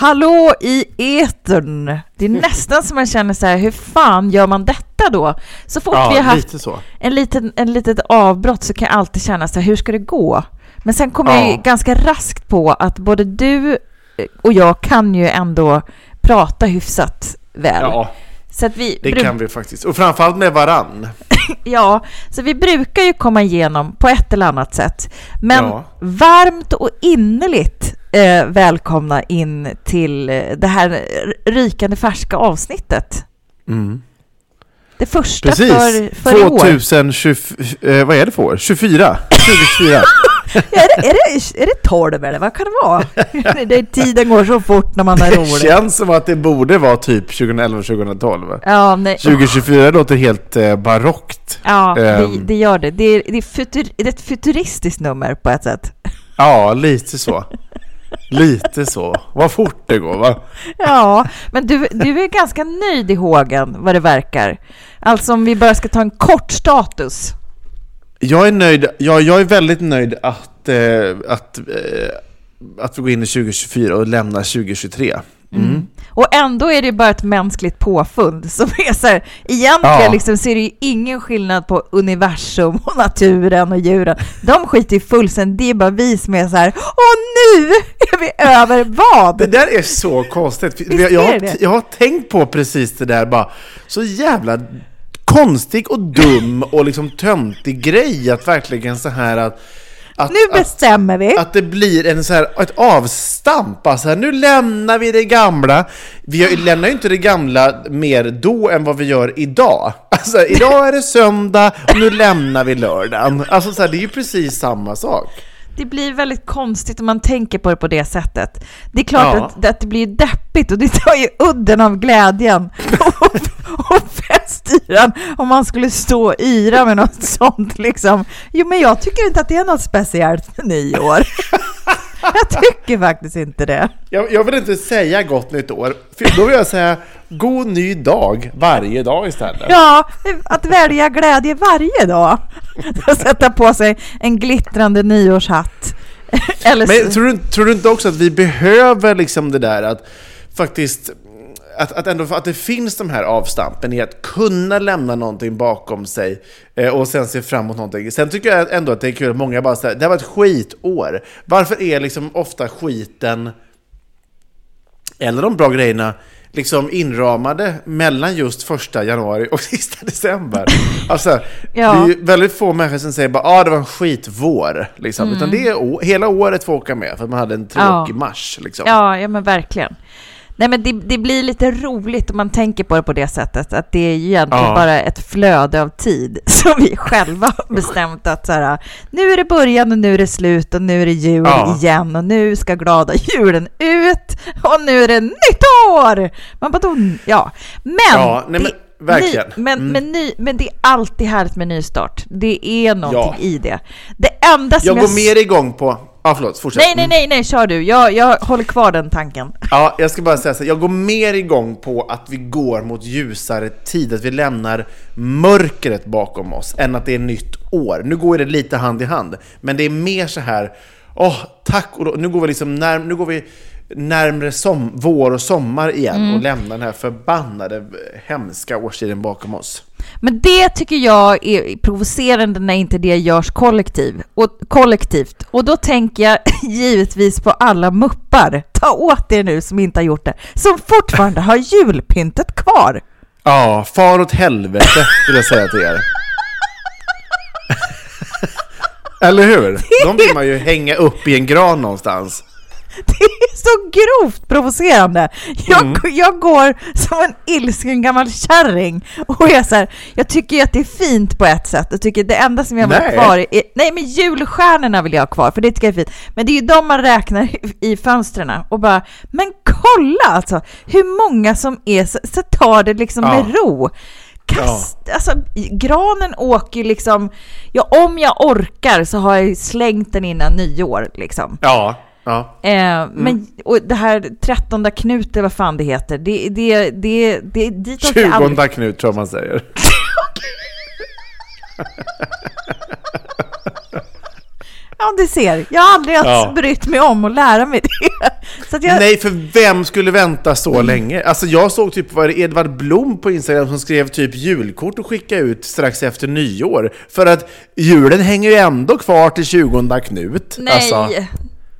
Hallå i etern! Det är nästan som man känner så här, hur fan gör man detta då? Så fort Ja, vi har haft lite en liten, en litet avbrott så kan jag alltid känna så här, hur ska det gå? Men sen kommer jag ju Ja. ganska raskt på att både du och jag kan ju ändå prata hyfsat väl. Ja, Så att vi det kan vi faktiskt. Och framförallt med varann. Ja, så vi brukar ju komma igenom på ett eller annat sätt. Men Ja. varmt och innerligt eh, välkomna in till eh, det här rykande färska avsnittet. Mm. Det första Precis. för, för i år. 2020, eh, vad är det för år? 24? 2024? Ja, är, det, är, det, är det 12 eller vad kan det vara? det, tiden går så fort när man har Det roligt. känns som att det borde vara typ 2011, 2012. Ja, nej. 2024 låter helt eh, barockt. ja det, Ehm. det gör det. Det är, det, är futur, det är ett futuristiskt nummer på ett sätt. Ja, lite så. Lite så. Vad fort det går va? Ja, men du, du är ganska nöjd i hågen vad det verkar. Alltså om vi bara ska ta en kort status. Jag är nöjd, ja, jag är väldigt nöjd att, eh, att, eh, att vi går in i 2024 och lämnar 2023. Mm. Och ändå är det bara ett mänskligt påfund som är så här, egentligen Ja. liksom så är det ju ingen skillnad på universum och naturen och djuren. De skiter ju fullständigt, det är bara vi som är så här, åh nu är vi över vad? Det där är så konstigt. Jag, jag, har, jag har tänkt på precis det där bara, så jävla konstig och dum och liksom töntig grej att verkligen så här att att, Nu bestämmer vi. att, att det blir en så här, ett avstamp. Alltså, nu lämnar vi det gamla. Vi lämnar ju inte det gamla mer då än vad vi gör idag. Alltså, idag är det söndag och nu lämnar vi lördagen. Alltså, så här, det är ju precis samma sak. Det blir väldigt konstigt om man tänker på det på det sättet. Det är klart Ja. att, att det blir deppigt och det tar ju udden av glädjen och, festyran om man skulle stå och yra med något sånt liksom. Jo, men jag tycker inte att det är något speciellt med nyår. Jag tycker faktiskt inte det. Jag, jag vill inte säga gott nytt år, då vill jag säga god ny dag varje dag istället. Ja, att välja glädje varje dag. Att sätta på sig en glittrande nyårshatt. Eller Men tror du, tror du inte också att vi behöver liksom det där att faktiskt att, att, ändå, att det finns de här avstampen i att kunna lämna någonting bakom sig eh, och sen se fram emot någonting. Sen tycker jag ändå att det är kul att många bara säger det här var ett skitår. Varför är liksom ofta skiten eller de bra grejerna liksom inramade mellan just första januari och sista december. Alltså, Ja. det är väldigt få människor som säger bara ah, det var en skitvår. Liksom. Utan det är hela året får åka med för att man hade en tråkig Ja. mars. Liksom. Ja, ja men verkligen. Nej, men det, det blir lite roligt om man tänker på det på det sättet, att det är ju egentligen Ja. bara ett flöde av tid som vi själva har bestämt att så här, nu är det början och nu är det slut och nu är det jul Ja. igen och nu ska glada julen ut och nu är det nytt år! Man bara, ja. Men, Ja, nej, men, verkligen. Ny, men, Mm. men, ny, men det är alltid härligt med nystart. Det är någonting Ja. i det. Det enda som Jag jag... går mer igång på... Ja, förlåt, fortsätt. Nej, nej, nej, nej, kör du. Jag, jag håller kvar den tanken. Ja, jag ska bara säga så här, jag går mer igång på att vi går mot ljusare tid, att vi lämnar mörkret bakom oss, än att det är nytt år. Nu går det lite hand i hand, men det är mer så här, åh, tack och lov, nu går vi liksom när, nu går vi närmre som, vår och sommar igen Mm. och lämnar den här förbannade hemska årstiden bakom oss. Men det tycker jag är provocerande när inte det görs kollektiv, och, kollektivt. Och då tänker jag givetvis på alla muppar. Ta åt er nu som inte har gjort det. Som fortfarande har julpyntet kvar. Ja, far åt helvete vill jag säga till er. Eller hur? De vill man ju hänga upp i en gran någonstans. Det är så grovt provocerande. Jag, Mm. jag går som en ilsken gammal kärring och är så här, jag tycker ju att det är fint på ett sätt. Jag tycker det enda som jag vill ha kvar är, nej men julstjärnorna vill jag ha kvar för det tycker jag är fint. Men det är ju de man räknar i, i fönstren och bara, men kolla alltså hur många som är så, så tar det liksom Ja. med ro. Kast, alltså granen åker liksom, ja om jag orkar så har jag slängt den innan nyår liksom. Ja, ja. Eh, Men och det här 13 Knut, eller vad fan det heter, det, det, det, det, dit jag aldrig. 20 Knut tror jag man säger. Ja, du ser. Jag har aldrig ens Ja. brytt mig om att lära mig det. Jag, Nej, för vem skulle vänta så länge? Alltså jag såg typ, var det Edvard Blom på Instagram som skrev typ julkort och skickade ut strax efter nyår. För att julen hänger ju ändå kvar till 20 Knut. nej. Alltså,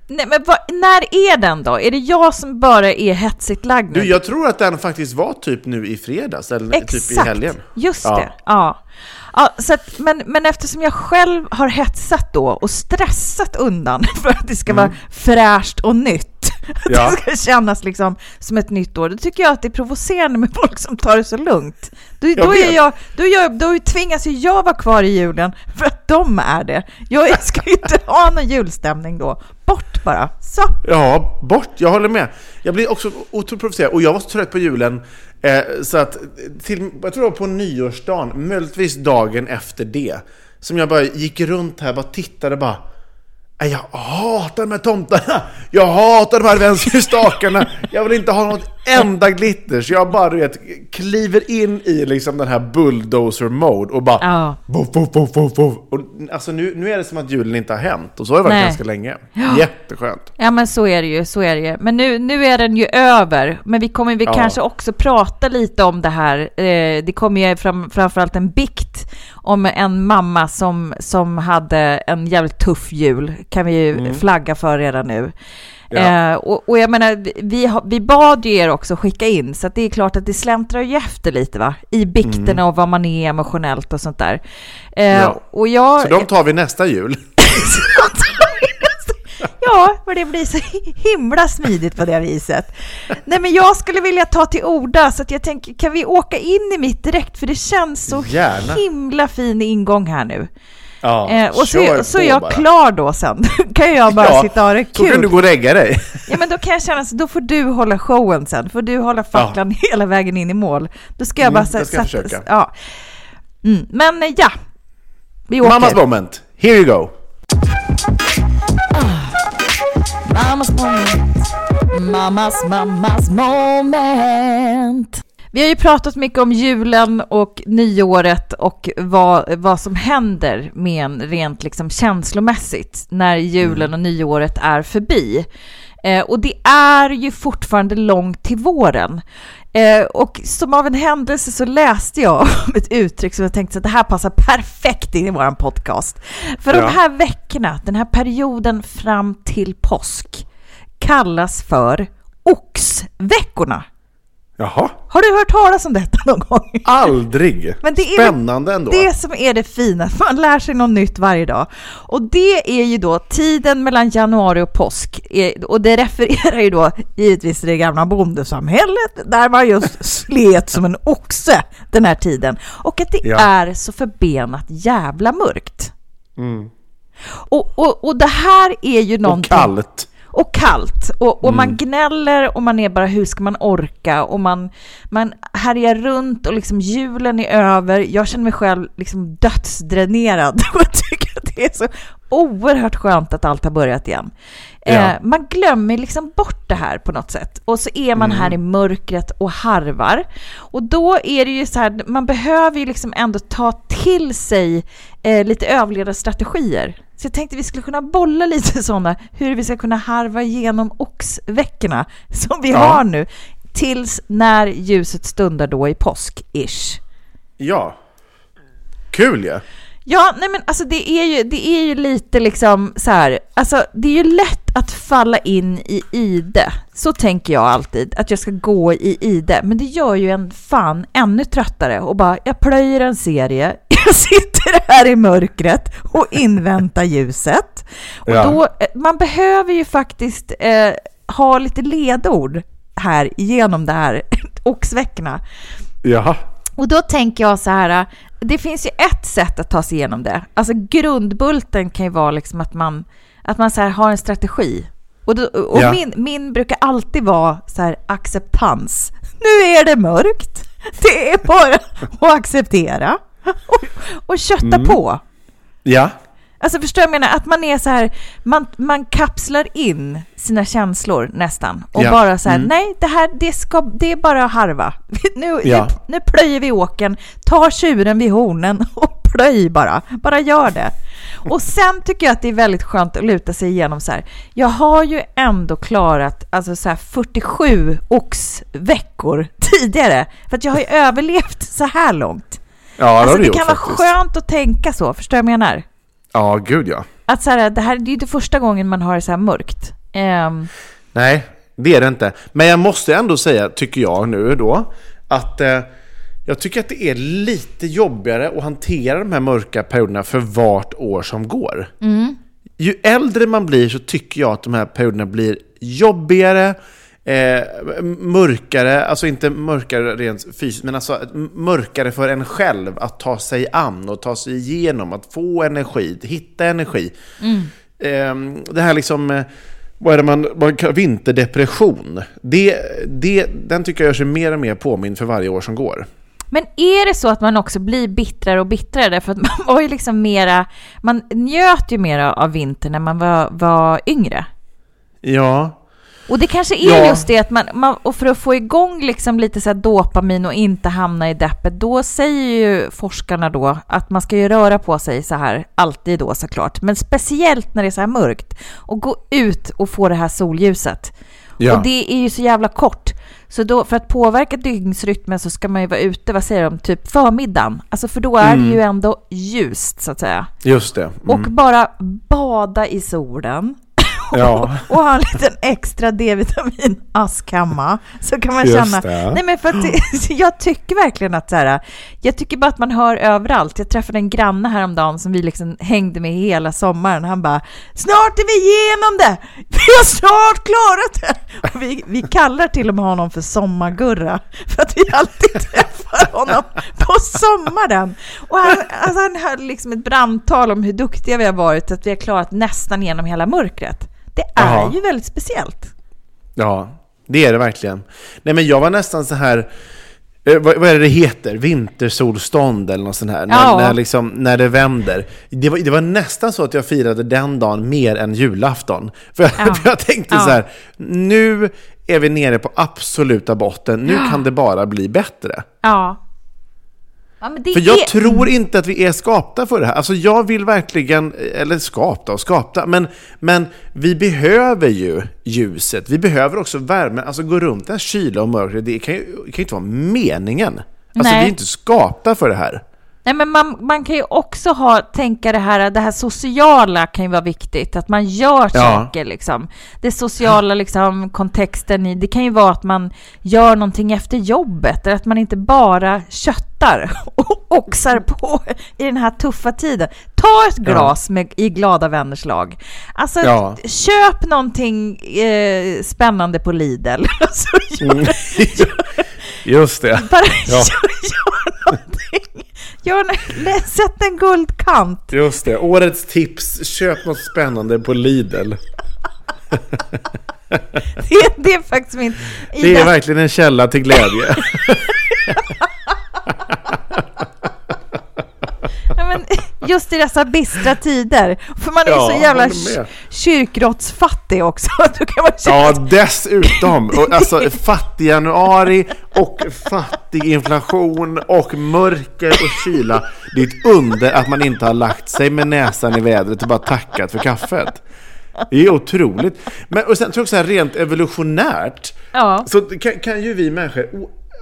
nej, men vad, när är den då? Är det jag som bara är hetsigt lagd nu? du, jag tror att den faktiskt var typ nu i fredags, eller typ i helgen. just Ja. det. Ja. Ja, så att, men, men eftersom jag själv har hetsat då och stressat undan för att det ska vara fräscht och nytt, att Mm. Ja. det ska kännas liksom som ett nytt år, då tycker jag att det är provocerande med folk som tar det så lugnt. Då, då, är jag, då, är jag, då tvingas ju jag vara kvar i julen för att de är det. Jag ska ju inte ha någon julstämning då. Bort bara. Så. Ja, bort. Jag håller med. Jag blir också otroligt provocerad. Och jag var så trött på julen. Eh, så att, till, jag tror det var på nyårsdagen, möjligtvis dagen efter det, som jag bara gick runt här, bara tittade bara. Jag hatar de här tomtarna! Jag hatar de här adventsljusstakarna! Jag vill inte ha något enda glitter! Så jag bara du vet, kliver in i liksom den här bulldozer-mode och bara... Ja. Voff, voff, voff, voff, voff. Och, alltså nu, nu är det som att julen inte har hänt. Och så har det varit Nej. ganska länge. Jätteskönt. Ja men så är det ju, så är det ju. Men nu, nu är den ju över. Men vi kommer vi Ja. kanske också prata lite om det här. Eh, det kommer ju fram, framförallt en bikt om en mamma som, som hade en jävligt tuff jul. Kan vi ju flagga för redan nu. Mm. Ja. Eh, och, och jag menar, vi, vi bad ju er också skicka in, så det är klart att det släntrar ju efter lite va? I bikterna och vad man är emotionellt och sånt där. Eh, Mm. Ja. Och jag... Så de tar vi nästa jul. Ja, för det blir så himla smidigt på det viset. Nej, men jag skulle vilja ta till orda, så att jag tänker, kan vi åka in i mitt direkt? För det känns så Gärna. himla fin ingång här nu. Ja, Eh, och så, så är jag bara. klar då sen. kan jag bara Ja, sitta och ha det Så kan du kul. gå och lägga dig. Ja, men då kan jag känna så då får du hålla showen sen. Får du hålla facklan hela vägen in i mål. Då ska jag Mm, bara det så- ska jag sätta- försöka. Ja. Mm, men eh, ja, vi åker. Mammas moment. Here you go. Mammas moment. Mammas, mammas moment. Vi har ju pratat mycket om julen och nyåret och vad, vad som händer med en rent liksom känslomässigt när julen och nyåret är förbi. Eh, och det är ju fortfarande långt till våren. Eh, och som av en händelse så läste jag om ett uttryck som jag tänkte att det här passar perfekt in i vår podcast. För Ja. de här veckorna, den här perioden fram till påsk, kallas för oxveckorna. Jaha, Har du hört talas om detta någon gång? aldrig. Men det är Spännande ändå. Det som är det fina, man lär sig något nytt varje dag. Och det är ju då tiden mellan januari och påsk. Eh, Och det refererar ju då givetvis till det gamla bondesamhället där man just slet som en oxe den här tiden. Och att det Ja. är så förbenat jävla mörkt. Och, och, och det här är ju Och någonting... kallt. Och kallt. Och, och man gnäller och man är bara hur ska man orka? Och man, man härjar runt och liksom julen är över. Jag känner mig själv liksom dödsdränerad och jag tycker att det är så oerhört skönt att allt har börjat igen. Ja. Eh, man glömmer liksom bort det här på något sätt. Och så är man här i mörkret och harvar. Och då är det ju så här, man behöver ju liksom ändå ta till sig eh, lite överlevnadsstrategier. Så jag tänkte vi skulle kunna bolla lite sådana, hur vi ska kunna harva igenom oxveckorna som vi Ja. har nu, tills när ljuset stundar då i påsk-ish. Ja. Kul ju. Ja. Ja, nej men alltså det är ju, det är ju lite liksom så här, alltså det är ju lätt att falla in i ide. Så tänker jag alltid, att jag ska gå i ide. Men det gör ju en fan ännu tröttare och bara, jag plöjer en serie, jag sitter här i mörkret och inväntar ljuset. Och Ja. då, eh, man behöver ju faktiskt eh, ha lite ledord här genom det här oxveckorna. Jaha. Och då tänker jag så här, det finns ju ett sätt att ta sig igenom det. Alltså grundbulten kan ju vara liksom att man, att man så här har en strategi. Och, då, och Ja. min, min brukar alltid vara så här acceptans. Nu är det mörkt. Det är bara att acceptera och, och kötta Mm. på. Ja. Alltså förstår jag menar? Att man är så här, man, man kapslar in sina känslor nästan. Och Ja. bara så här, Mm. nej det här, det, ska, det är bara att harva. Nu, Ja. nu, nu plöjer vi åken, tar tjuren vid hornen och plöj bara. Bara gör det. Och sen tycker jag att det är väldigt skönt att luta sig igenom så här. Jag har ju ändå klarat alltså så här 47 oxveckor tidigare. För att jag har ju överlevt så här långt. Ja, det Alltså det gjort kan vara faktiskt. skönt att tänka så, förstår du vad jag menar? Ja, gud ja. Att så här, det här det är ju inte första gången man har det så här mörkt. Ehm, Nej, det är det inte. Men jag måste ändå säga, tycker jag nu då, att eh, jag tycker att det är lite jobbigare att hantera de här mörka perioderna för vart år som går. Ju äldre man blir så tycker jag att de här perioderna blir jobbigare, eh, mörkare, alltså inte mörkare rent fysiskt, men alltså mörkare för en själv att ta sig an och ta sig igenom, att få energi, hitta energi. Eh, det här liksom, eh, vad är det man, man kallar vinterdepression, det, det, den tycker jag gör sig mer och mer påmind för varje år som går. Men är det så att man också blir bittrare och bittrare? Därför att man var ju liksom mera, man njöt ju mera av vintern när man var, var yngre. Ja, Och det kanske är Ja. just det att man, man, och för att få igång liksom lite så dopamin och inte hamna i deppet, då säger ju forskarna då att man ska ju röra på sig så här, alltid då såklart, men speciellt när det är så här mörkt, och gå ut och få det här solljuset. Ja. Och det är ju så jävla kort. Så då, för att påverka dygnsrytmen så ska man ju vara ute, vad säger de, typ förmiddagen. Alltså för då är det ju ändå ljust så att säga. just det. Mm. Och bara bada i solen. Ja. och ha en liten extra D-vitamin-ask hemma. Så kan man Just känna... det. Nej men för att jag tycker verkligen att så här, jag tycker bara att man hör överallt. Jag träffade en granne häromdagen som vi liksom hängde med hela sommaren. Han bara, snart är vi igenom det! Vi har snart klarat det! Och vi, vi kallar till och med honom för Sommargurra. För att vi alltid träffar honom på sommaren. Och han, alltså han höll liksom ett brandtal om hur duktiga vi har varit, att vi har klarat nästan genom hela mörkret. Det är Jaha. ju väldigt speciellt. Ja, det är det verkligen. Nej, men jag var nästan så här... eh, Vad, vad är det det heter? Vintersolstånd eller något sånt här. När, Ja. när, liksom, när det vänder. Det var, det var nästan så att jag firade den dagen mer än julafton. För jag, Ja. för jag tänkte Ja. så här, nu är vi nere på absoluta botten. Nu kan det bara bli bättre. Ja. Ja För jag är... tror inte att vi är skapta för det här. Alltså jag vill verkligen, eller skapta och skapta, men, men vi behöver ju ljuset. Vi behöver också värmen. Alltså gå runt här kyla och mörkret, det kan ju, det kan ju inte vara meningen. Alltså Nej. vi är inte skapta för det här. Nej, men man, man kan ju också ha, tänka det här, det här sociala kan ju vara viktigt, att man gör Ja. saker liksom. Det sociala liksom, kontexten i, det kan ju vara att man gör någonting efter jobbet, eller att man inte bara köttar och oxar på i den här tuffa tiden. Ta ett glas med, i glada vänners lag. Alltså, Ja. köp någonting eh, spännande på Lidl. Alltså, gör, Mm. Just det. bara Ja. gör, gör någonting. Gör, nå- sätt en guldkant. Just det. Årets tips, köp något spännande på Lidl. Det, det är faktiskt min... Det är verkligen en källa till glädje. Ja, men just i dessa bistra tider, för man är Ja, så jävla kyrkråttsfattig också. Då kan man Ja, dessutom. Och Alltså fattig januari och fattig inflation och mörker och kyla. Det är ett under att man inte har lagt sig med näsan i vädret och bara tackat för kaffet. Det är otroligt. Men och sen tror jag också så här, rent evolutionärt Ja. så kan, kan ju vi människor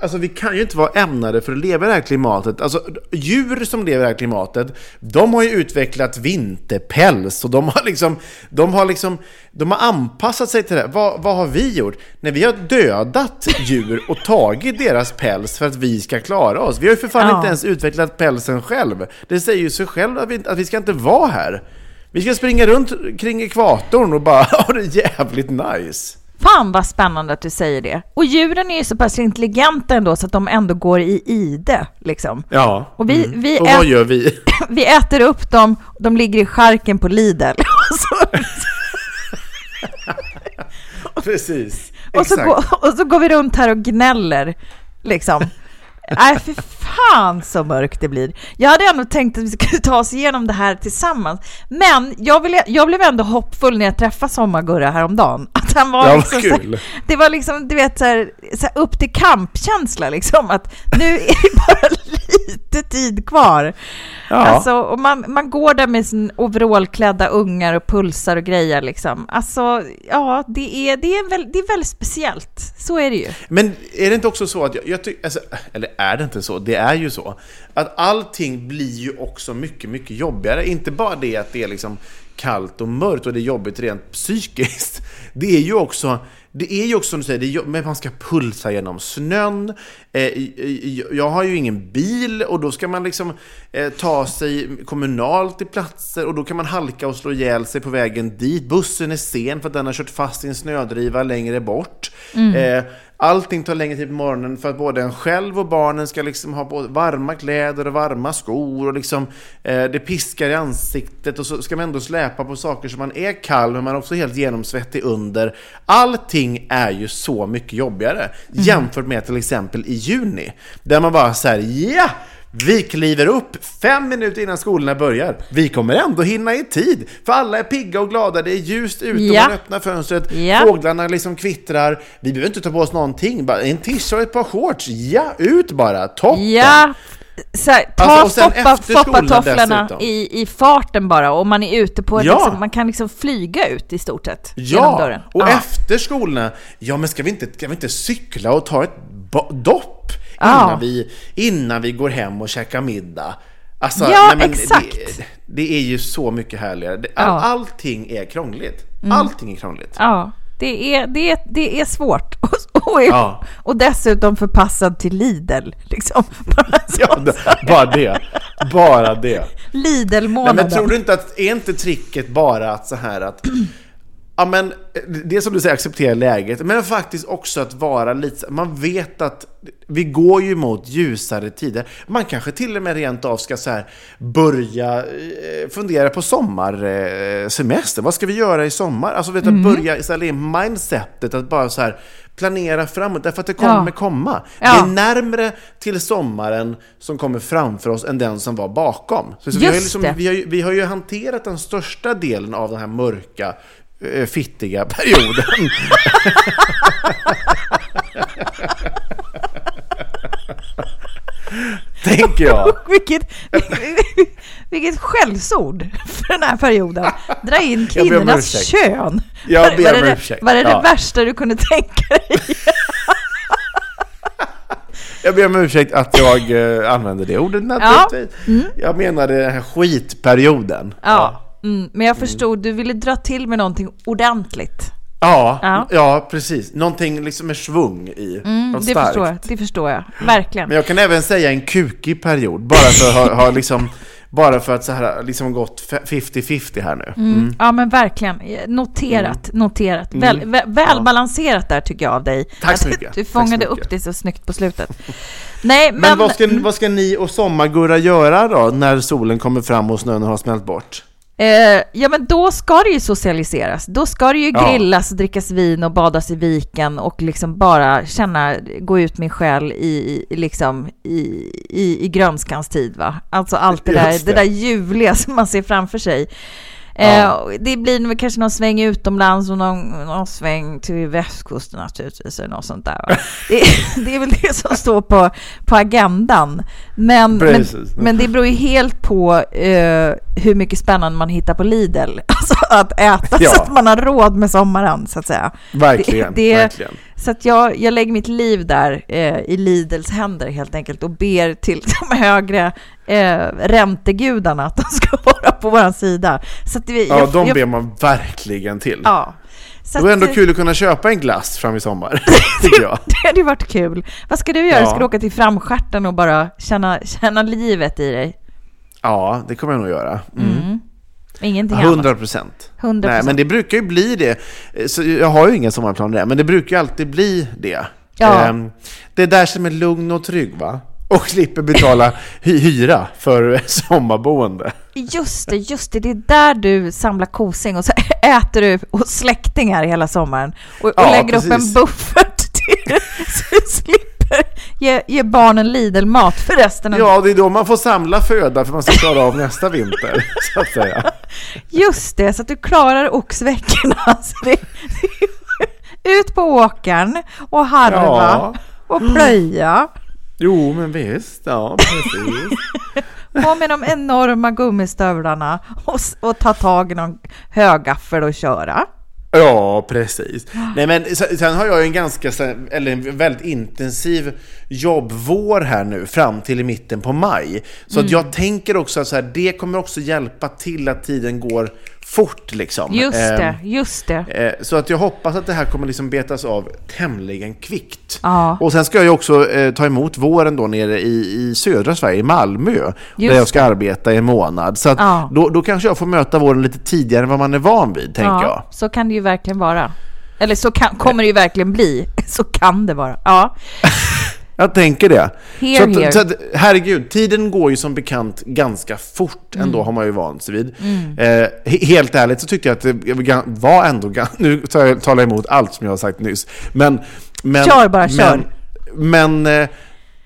Alltså vi kan ju inte vara ämnade för att leva i det här klimatet. Alltså djur som lever i det här klimatet, de har ju utvecklat vinterpäls och de har liksom, de har liksom, de har anpassat sig till det. Vad, vad har vi gjort? När vi har dödat djur och tagit deras päls för att vi ska klara oss. Vi har ju för fan Ja. inte ens utvecklat pälsen själv. Det säger ju sig själv att vi, att vi ska inte vara här. Vi ska springa runt kring ekvatorn och bara ha det jävligt nice. Fan vad spännande att du säger det. Och djuren är ju så pass intelligenta ändå så att de ändå går i ide liksom. Ja. Och vi, vi, Och vad gör vi? vi äter upp dem, de ligger i skärken på Lidl. Precis. och, så går, och så går vi runt här och gnäller liksom. Nej, för fan så mörkt det blir. Jag hade ändå tänkt att vi skulle ta oss igenom det här tillsammans. Men jag, ville, jag blev ändå hoppfull när jag träffade Sommargurra häromdagen. Att han var Ja, liksom så kul. Det var liksom, du vet, så här, så här upp till kampkänsla liksom. Att nu är det bara lite tid kvar. Ja. Alltså, och man, man går där med sin overallklädda ungar och pulsar och grejer liksom. Alltså, ja, det är, det är, väl, det är väldigt speciellt. Så är det ju. Men är det inte också så att jag, jag tycker, alltså, eller är det inte så? Det är ju så. Att allting blir ju också mycket, mycket jobbigare. Inte bara det att det är liksom kallt och mörkt och det är jobbigt rent psykiskt. Det är ju också, det är ju också som du säger, det är, men man ska pulsa genom snön. Eh, jag har ju ingen bil och då ska man liksom eh, ta sig kommunalt till platser och då kan man halka och slå ihjäl sig på vägen dit. Bussen är sen för att den har kört fast i en snödriva längre bort. Eh, allting tar längre tid på morgonen för att både en själv och barnen ska liksom ha både varma kläder och varma skor och liksom eh, det piskar i ansiktet och så ska man ändå släpa på saker som man är kall men man är också helt genomsvettig under. Allting är ju så mycket jobbigare jämfört med till exempel i juni där man bara säger ja! Vi kliver upp fem minuter innan skolorna börjar. Vi kommer ändå hinna i tid, för alla är pigga och glada. Det är ljust ute, Ja. man öppnar fönstret, Ja. fåglarna liksom kvittrar. Vi behöver inte ta på oss någonting, bara en tisha och ett par shorts. Ja, ut bara! Toppen! Ja, så här, ta Alltså, stoppa dessutom. i, i farten bara och man är ute på, Ja. liksom, man kan liksom flyga ut i stort sett genom Ja, dörren. och ja. efter skolorna, ja men ska vi inte, ska vi inte cykla och ta ett dopp Ja. innan, vi, innan vi går hem och käkar middag? Alltså, Ja, nej, exakt. Det, det är ju så mycket härligare. Det, Ja. Mm. all, Allting är krångligt. Allting är krångligt. Ja, det är, det är, det är svårt. Och, och, Ja. och dessutom förpassad till Lidl. Liksom. Bara. Ja, det, bara det. Bara det. Lidl-månaden. men tror du inte att, är inte tricket bara att så här att Ja men, det är som du säger, acceptera läget, men faktiskt också att vara lite, man vet att vi går ju mot ljusare tider. Man kanske till och med rent av ska så här börja eh, fundera på sommarsemester. Vad ska vi göra i sommar? Alltså vet, att börja ställa in mindsetet att bara så här planera framåt, därför att det kommer Ja. komma. Ja. Det är närmre till sommaren som kommer framför oss än den som var bakom. Så, så vi, har liksom, det. vi, har ju, vi har ju hanterat den största delen av den här mörka, eh, fittiga perioden. Tänker jag. Vilket, vilket skällsord för den här perioden. Dra in kvinnornas kön. Jag ber om det, ursäkt. Var det Ja. det värsta du kunde tänka dig? Jag ber om ursäkt att jag eh, använde det ordet naturligtvis. Jag menade den här skitperioden. Ja. Mm, men jag förstod, du ville dra till med någonting ordentligt. Ja, Ja. ja. precis. Någonting liksom med svung i. Mm, Något det, starkt. förstår jag, det förstår jag. Verkligen. Men jag kan även säga en kukig period, bara för att ha, ha liksom, bara för att så här, liksom gått 50-50 här nu. Mm. Ja men verkligen. Noterat, noterat. Väl, väl, välbalanserat där tycker jag av dig. Tack så Att mycket. Du fångade så upp mycket. det så snyggt på slutet. Nej men... Men vad ska, vad ska ni och Sommargurra göra då, när solen kommer fram och snön har smält bort? Eh, ja, men då ska det ju socialiseras. Då ska det ju grillas, drickas vin och badas i viken och liksom bara känna, gå ut min själ i, i, liksom, i, i, i grönskans tid. Va? Alltså allt det där, det. det. där ljuvliga som man ser framför sig. Ja. Eh, det blir kanske någon sväng utomlands och någon, någon sväng till västkusten naturligtvis eller något sånt där. Det, det är väl det som står på, på agendan. Men, men, men det beror ju helt på eh, hur mycket spännande man hittar på Lidl. Alltså att äta Ja. så att man har råd med sommaren så att säga. Verkligen, Det- det- verkligen. Så att jag, jag lägger mitt liv där eh, i Lidls händer helt enkelt och ber till de högre eh, räntegudarna att de ska vara på vår sida. Så att vi, Ja, jag, de jag, ber man verkligen till. Ja. Så Det var ändå kul att kunna köpa en glass fram i sommar, tycker jag. Det hade ju varit kul. Vad ska du göra? Ja. Ska du åka till framstjärten och bara känna, känna livet i dig? Ja, det kommer jag nog göra. Mm. Ingenting annat? 100 procent. 100%. Nej, men det brukar ju bli det. Så jag har ju inga sommarplaner där, men det brukar ju alltid bli det. Ja. Ehm, Det är där som är lugn och trygg, va? Och slipper betala hy- hyra för sommarboende. Just det, just det. Det är där du samlar kosing och så äter du hos släktingar hela sommaren och, och Ja, lägger upp en precis. buffert till, så du slipper ge, ge barnen Lidl-mat för resten av Ja, det är då man får samla föda för man ska klara av nästa vinter, så att säga. Just det, så att du klarar oxveckorna. Så det, det, ut på åkern och harva Ja. och plöja. Jo, men visst. Ja, precis. På med de enorma gummistövlarna och, och ta tag i någon högaffel och köra. Ja, precis. Nej, men sen har jag en ganska, eller en väldigt intensiv jobbvår här nu fram till i mitten på maj. Så att jag tänker också att så här, det kommer också hjälpa till att tiden går fort liksom. Just Ehm, det, just det. Eh, Så att jag hoppas att det här kommer liksom betas av tämligen kvickt. Ja. Och sen ska jag ju också eh, ta emot våren då nere i, i södra Sverige, i Malmö, Just där jag ska arbeta i en månad. Så att Ja. då, då kanske jag får möta våren lite tidigare än vad man är van vid, tänker jag. Ja, så kan det ju verkligen vara. Eller så kan, kommer det ju verkligen bli. Så kan det vara. Ja, Jag tänker det. Here, så att, here. Så att, herregud, tiden går ju som bekant ganska fort Mm. ändå, har man ju vant sig vid. Eh, he- helt ärligt så tyckte jag att det var ändå... Nu talar jag emot allt som jag har sagt nyss. Men... men Kör bara, kör. Men, men eh,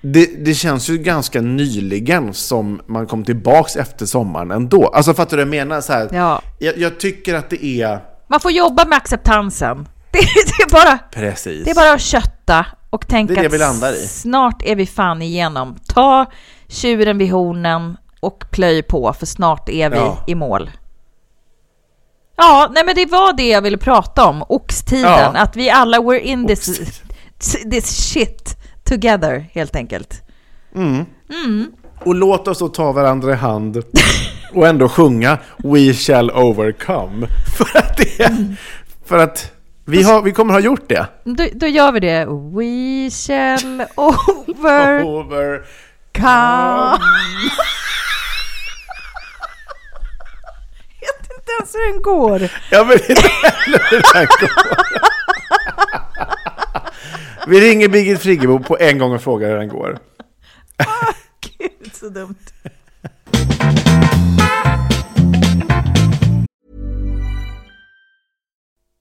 det, det känns ju ganska nyligen som man kom tillbaks efter sommaren ändå. Alltså fattar du vad jag menar? Så här, Ja. jag, jag tycker att det är... man får jobba med acceptansen. Det, det, är, bara, Precis. det är bara att kötta och tänka Det är det att vi landar i. snart är vi fan igenom. Ta tjuren vid hornen och plöj på, för snart är vi Ja. i mål. Ja, nej men det var det jag ville prata om, oxtiden. Ja. Att vi alla we're in this, this shit together, helt enkelt. Och låt oss då ta varandra i hand och ändå sjunga We shall overcome. För att, det, för att vi, har, vi kommer ha gjort det. Då, då gör vi det. We shall overcome. Over. Jag vet inte ens hur den går. Jag vet inte heller hur här går. Vi ringer Birgit Friggebo på en gång och frågar hur den går. Gud, så dumt.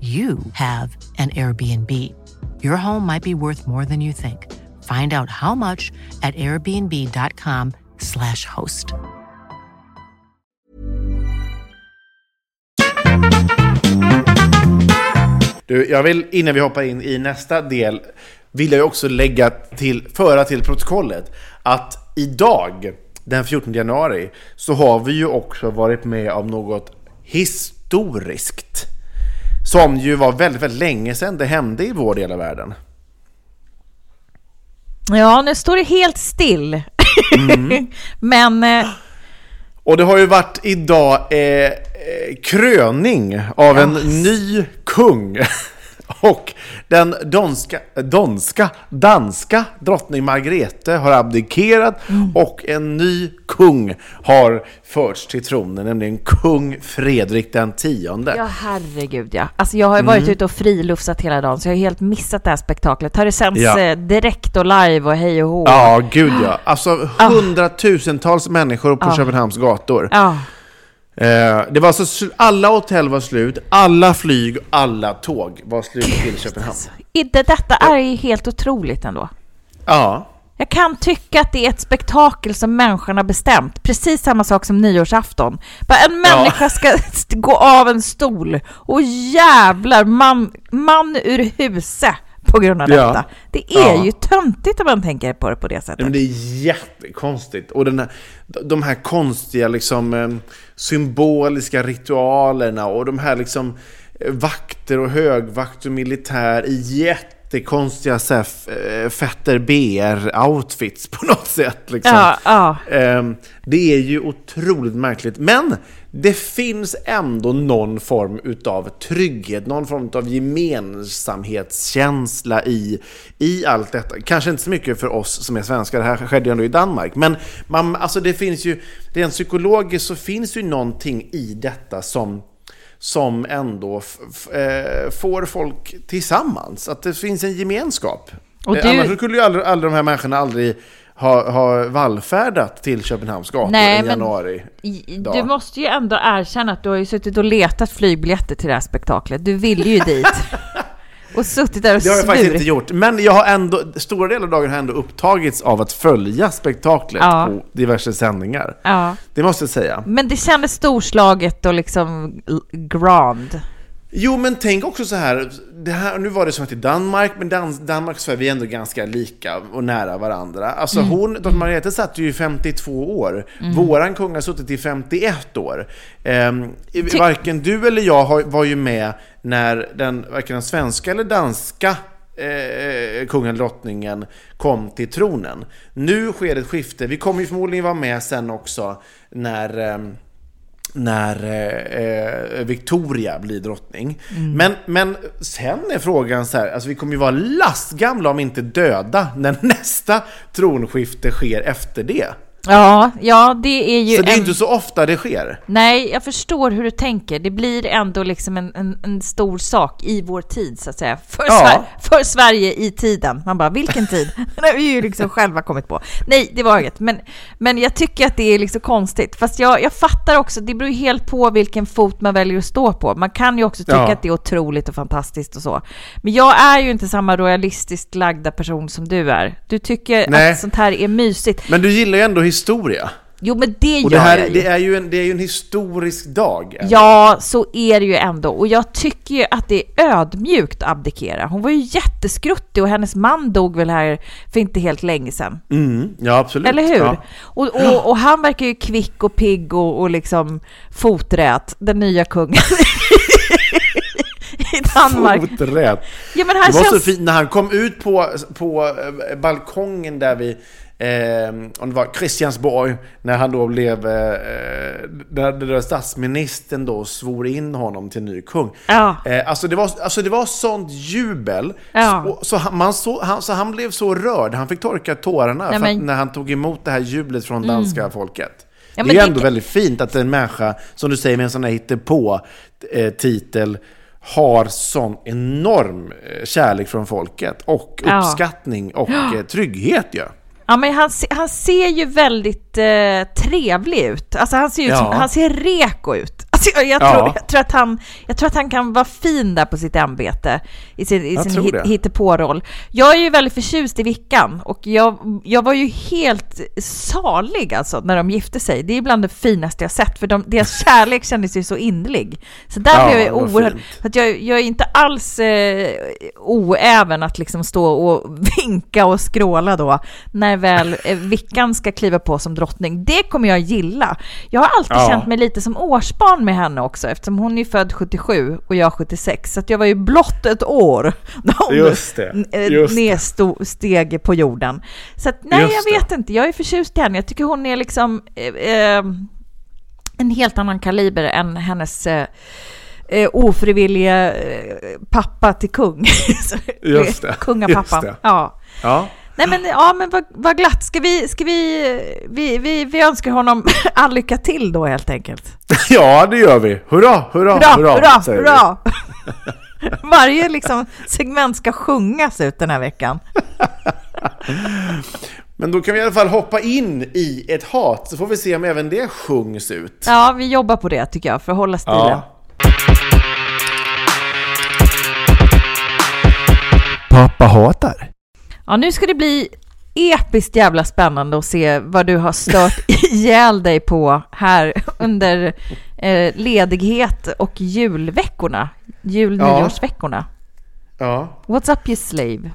you have an Airbnb. Your home might be worth more than you think. Find out how much at airbnb.com/slash host. Du, jag vill, innan vi hoppar in i nästa del, vill jag också lägga till, föra till protokollet att idag, den 14 januari, så har vi ju också varit med om något historiskt. Som ju var väldigt, väldigt länge sedan det hände i vår del av världen. Ja, nu står det helt still. Men eh, Och det har ju varit idag eh, eh, kröning av en ny kung. Och den donska, donska, danska drottning Margrethe har abdikerat och en ny kung har förts till tronen, nämligen kung Fredrik den tionde. ja, herregud ja. Alltså jag har varit ute och friluftsat hela dagen så jag har helt missat det här spektaklet. Har det sänts Ja. eh, direkt och live och hej och hå? Ja, gud ja. Alltså hundratusentals människor på Köpenhamns gator. Ja. Eh, det var alltså, alla hotell var slut, alla flyg, alla tåg var slut till Köpenhamn. Inte detta är ju helt otroligt ändå. Ja. Jag kan tycka att det är ett spektakel som människan har bestämt. Precis samma sak som nyårsafton. Bara en människa ska st- gå av en stol och jävlar, man, man ur huset på grund av Ja. detta. Det är Ja. ju töntigt om man tänker på det på det sättet. Men det är jättekonstigt. Och den här, de här konstiga liksom, eh, symboliska ritualerna och de här liksom, eh, vakter och högvakt och militär i jättekonstiga så här, eh, Fetter BR-outfits på något sätt. Liksom. Ja, ja. Ehm, Det är ju otroligt märkligt. Men det finns ändå någon form utav trygghet, någon form av gemensamhetskänsla i, i allt detta. Kanske inte så mycket för oss som är svenskar, det här skedde ju ändå i Danmark. Men man, alltså det finns ju, rent psykologiskt så finns ju någonting i detta som som ändå eh, får folk tillsammans. Att det finns en gemenskap. Och Eh, du- Annars skulle ju alla, alla de här människorna aldrig ha, ha vallfärdat till Köpenhamns gator Nej, i men- januari. Dag. Du måste ju ändå erkänna att du har ju suttit och letat flygbiljetter till det här spektaklet. Du ville ju dit. och suttit där och Det har jag faktiskt inte gjort. Men jag har ändå, stora delar av dagen har ändå upptagits av att följa spektaklet Ja. på diverse sändningar. Ja. Det måste jag säga. Men det kändes storslaget och liksom grand. Jo, men tänk också så här. Det här nu var det som att i Danmark, men Dan Danmark och Sverige vi är ändå ganska lika och nära varandra. Alltså Mm. hon, drottning Margrethe satt ju i 52 år. Våran kung har suttit i 51 år. Ty- varken du eller jag har, var ju med när den, varken den svenska eller danska eh, kungen, drottningen, kom till tronen. Nu sker ett skifte. Vi kommer ju förmodligen vara med sen också när ehm, när eh, eh, Victoria blir drottning. Men, men sen är frågan så här, alltså vi kommer ju vara lastgamla om inte döda när nästa tronskifte sker efter det. Ja, ja, det är ju Så det är en... inte så ofta det sker. Nej, jag förstår hur du tänker. Det blir ändå liksom en, en, en stor sak i vår tid, så att säga. För, Ja. Sver- för Sverige i tiden. Man bara, vilken tid? Det har vi ju liksom själva kommit på. Nej, det var inget. Men, men jag tycker att det är liksom konstigt. Fast jag, jag fattar också, det beror ju helt på vilken fot man väljer att stå på. Man kan ju också tycka Ja. att det är otroligt och fantastiskt och så. Men jag är ju inte samma royalistiskt lagda person som du är. Du tycker Nej. att sånt här är mysigt. Men du gillar ju ändå historia. Jo, men det Och gör det, här, jag ju. det, är ju en, det är ju en historisk dag. Ja, så är det ju ändå. Och jag tycker ju att det är ödmjukt att abdikera. Hon var ju jätteskruttig och hennes man dog väl här för inte helt länge sedan. Mm, ja, absolut. Eller hur? Ja. Och, och, och han verkar ju kvick och pigg och, och liksom foträt, den nya kungen i Danmark. Foträtt. Ja, men Det var känns... så fint när han kom ut på, på eh, balkongen där vi Eh, om det var Christiansborg, när han då blev, eh, där, där statsministern då svor in honom till ny kung. Ja. Eh, alltså, det var, alltså det var sånt jubel, Ja. så, så, han, man så, han, så han blev så rörd, han fick torka tårarna Nej, för att, men- när han tog emot det här jublet från danska folket. Ja, det men är det ändå kan- väldigt fint att en människa, som du säger med en sån här hittepå eh, titel har sån enorm eh, kärlek från folket och uppskattning och eh, trygghet ju. Ja, men han, han ser ju väldigt eh, trevlig ut. Alltså han ser, ut som, Ja. han ser reko ut. Jag, jag, Ja. tror, jag, tror att han, jag tror att han kan vara fin där på sitt ämbete i sin, i sin hit, hittepå-roll. Jag är ju väldigt förtjust i Vickan och jag, jag var ju helt salig alltså när de gifte sig. Det är bland det finaste jag sett för de, deras kärlek kändes ju så innerlig. Så där Ja, blev jag oerhört... att jag, jag är inte alls eh, oäven att liksom stå och vinka och skråla då när väl eh, Vickan ska kliva på som drottning. Det kommer jag gilla. Jag har alltid Ja. känt mig lite som årsbarn med henne också eftersom hon är född 77 och jag 76. Så att jag var ju blott ett år när hon Just det, eh, just det. nedsteg på jorden. Så att, nej, Just jag det. vet inte. Jag är förtjust i henne. Jag tycker hon är liksom eh, eh, en helt annan kaliber än hennes eh, eh, eh, pappa till kung. Just det, Kungapappan. just det. Ja. Ja. Nej men, ja, men vad, vad glatt. Ska vi, ska vi, vi, vi, vi önskar honom all lycka till då helt enkelt. ja, det gör vi. Hurra, hurra, Hurra, hurra, hurra, hurra! Varje liksom segment ska sjungas ut den här veckan. Men då kan vi i alla fall hoppa in i ett hat, så får vi se om även det sjungs ut. Ja, vi jobbar på det tycker jag, för att hålla stilen. Ja. Pappa hatar. Ja, nu ska det bli episkt jävla spännande att se vad du har stört ihjäl dig på här under eh, ledighet och julveckorna. Jul Ja. nyårsveckorna. Ja. What's up you slave?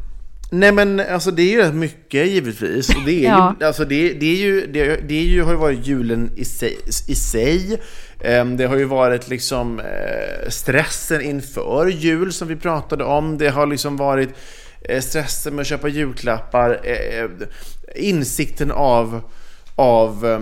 Nej men alltså det är ju rätt mycket givetvis. Och det, är Ja. ju, alltså, det, det, är ju, det, det är ju, har ju varit julen i sig. I sig. Ehm, Det har ju varit liksom eh, stressen inför jul som vi pratade om. Det har liksom varit stressen med att köpa julklappar. eh, Insikten av, av eh,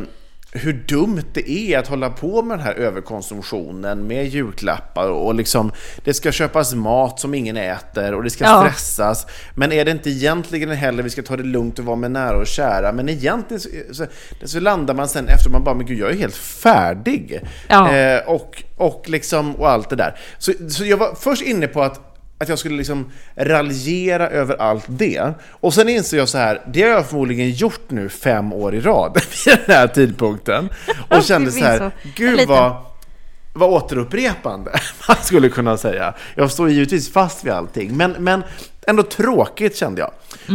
hur dumt det är att hålla på med den här överkonsumtionen med julklappar och liksom det ska köpas mat som ingen äter och det ska Ja. stressas. Men är det inte egentligen heller vi ska ta det lugnt och vara med nära och kära? Men egentligen så, så, så landar man sen efter man bara, men gud jag är helt färdig. Ja. Eh, och, och liksom, och allt det där. Så, så jag var först inne på att att jag skulle liksom raljera över allt det. Och sen insåg jag så här, det har jag förmodligen gjort nu fem år i rad vid den här tidpunkten. Och kände så här, Så gud vad, vad återupprepande man skulle kunna säga. Jag står givetvis fast vid allting, men, men ändå tråkigt kände jag.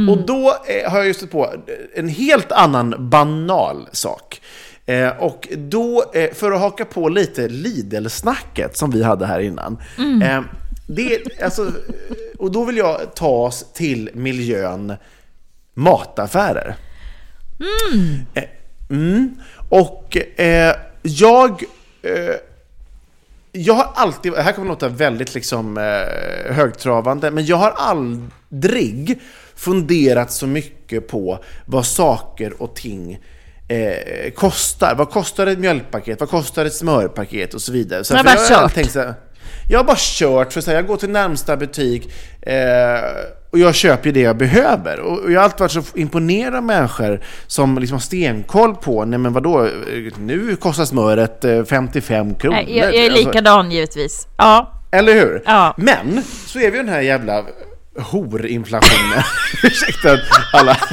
Och då eh, har jag just på en helt annan banal sak. Eh, och då, eh, för att haka på lite Lidl-snacket som vi hade här innan. Eh, det, är- alltså, och då vill jag ta oss till miljön mataffärer. Eh, Mm. Och eh, jag... Eh, jag har alltid, det här kommer låta väldigt liksom, eh, högtravande, men jag har aldrig funderat så mycket på vad saker och ting eh, kostar. Vad kostar ett mjölkpaket? Vad kostar ett smörpaket? Och så vidare. Så Jag har bara jag kört. tänkt så här, jag har bara kört, för så här, jag går till närmsta butik eh, och jag köper ju det jag behöver. Och jag har alltid varit så imponerad av människor som liksom har stenkoll på, nej men vadå, eh, nu kostar smöret eh, 55 kronor. Nej, jag, jag är Alltså, likadan givetvis. Ja, eller hur? Ja. Men så är vi den här jävla horinflationen. Ursäkta alla.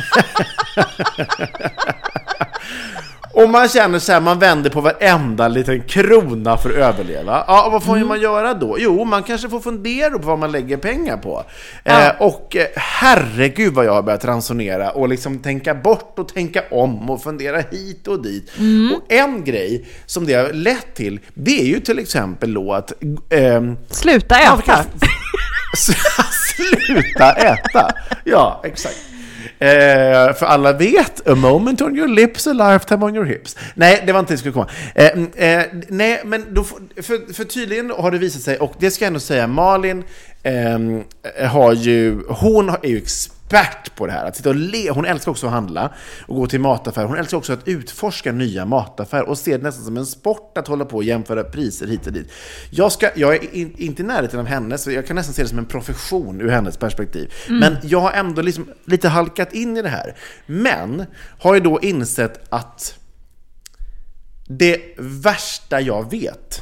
Och man känner så här, man vänder på varenda liten krona för att överleva. Ja, vad får Mm. man göra då? Jo, man kanske får fundera på vad man lägger pengar på. Ja. Eh, och eh, herregud vad jag har börjat ransonera och liksom tänka bort och tänka om och fundera hit och dit. Mm. Och en grej som det har lett till, det är ju till exempel då att ehm, Sluta äta. Sluta äta! Ja, exakt. Eh, för alla vet, a moment on your lips, a lifetime on your hips. Nej, det var inte det jag skulle komma. Eh, mm, eh, nej, men då, för, för tydligen har det visat sig, och det ska jag ändå säga, Malin ehm, har ju, hon är ju expert på det här. Att sitta och le. Hon älskar också att handla och gå till mataffärer. Hon älskar också att utforska nya mataffärer och ser det nästan som en sport att hålla på och jämföra priser hit och dit. Jag, ska, jag är in, inte i närheten av henne, så jag kan nästan se det som en profession ur hennes perspektiv. Men jag har ändå liksom lite halkat in i det här. Men har ju då insett att det värsta jag vet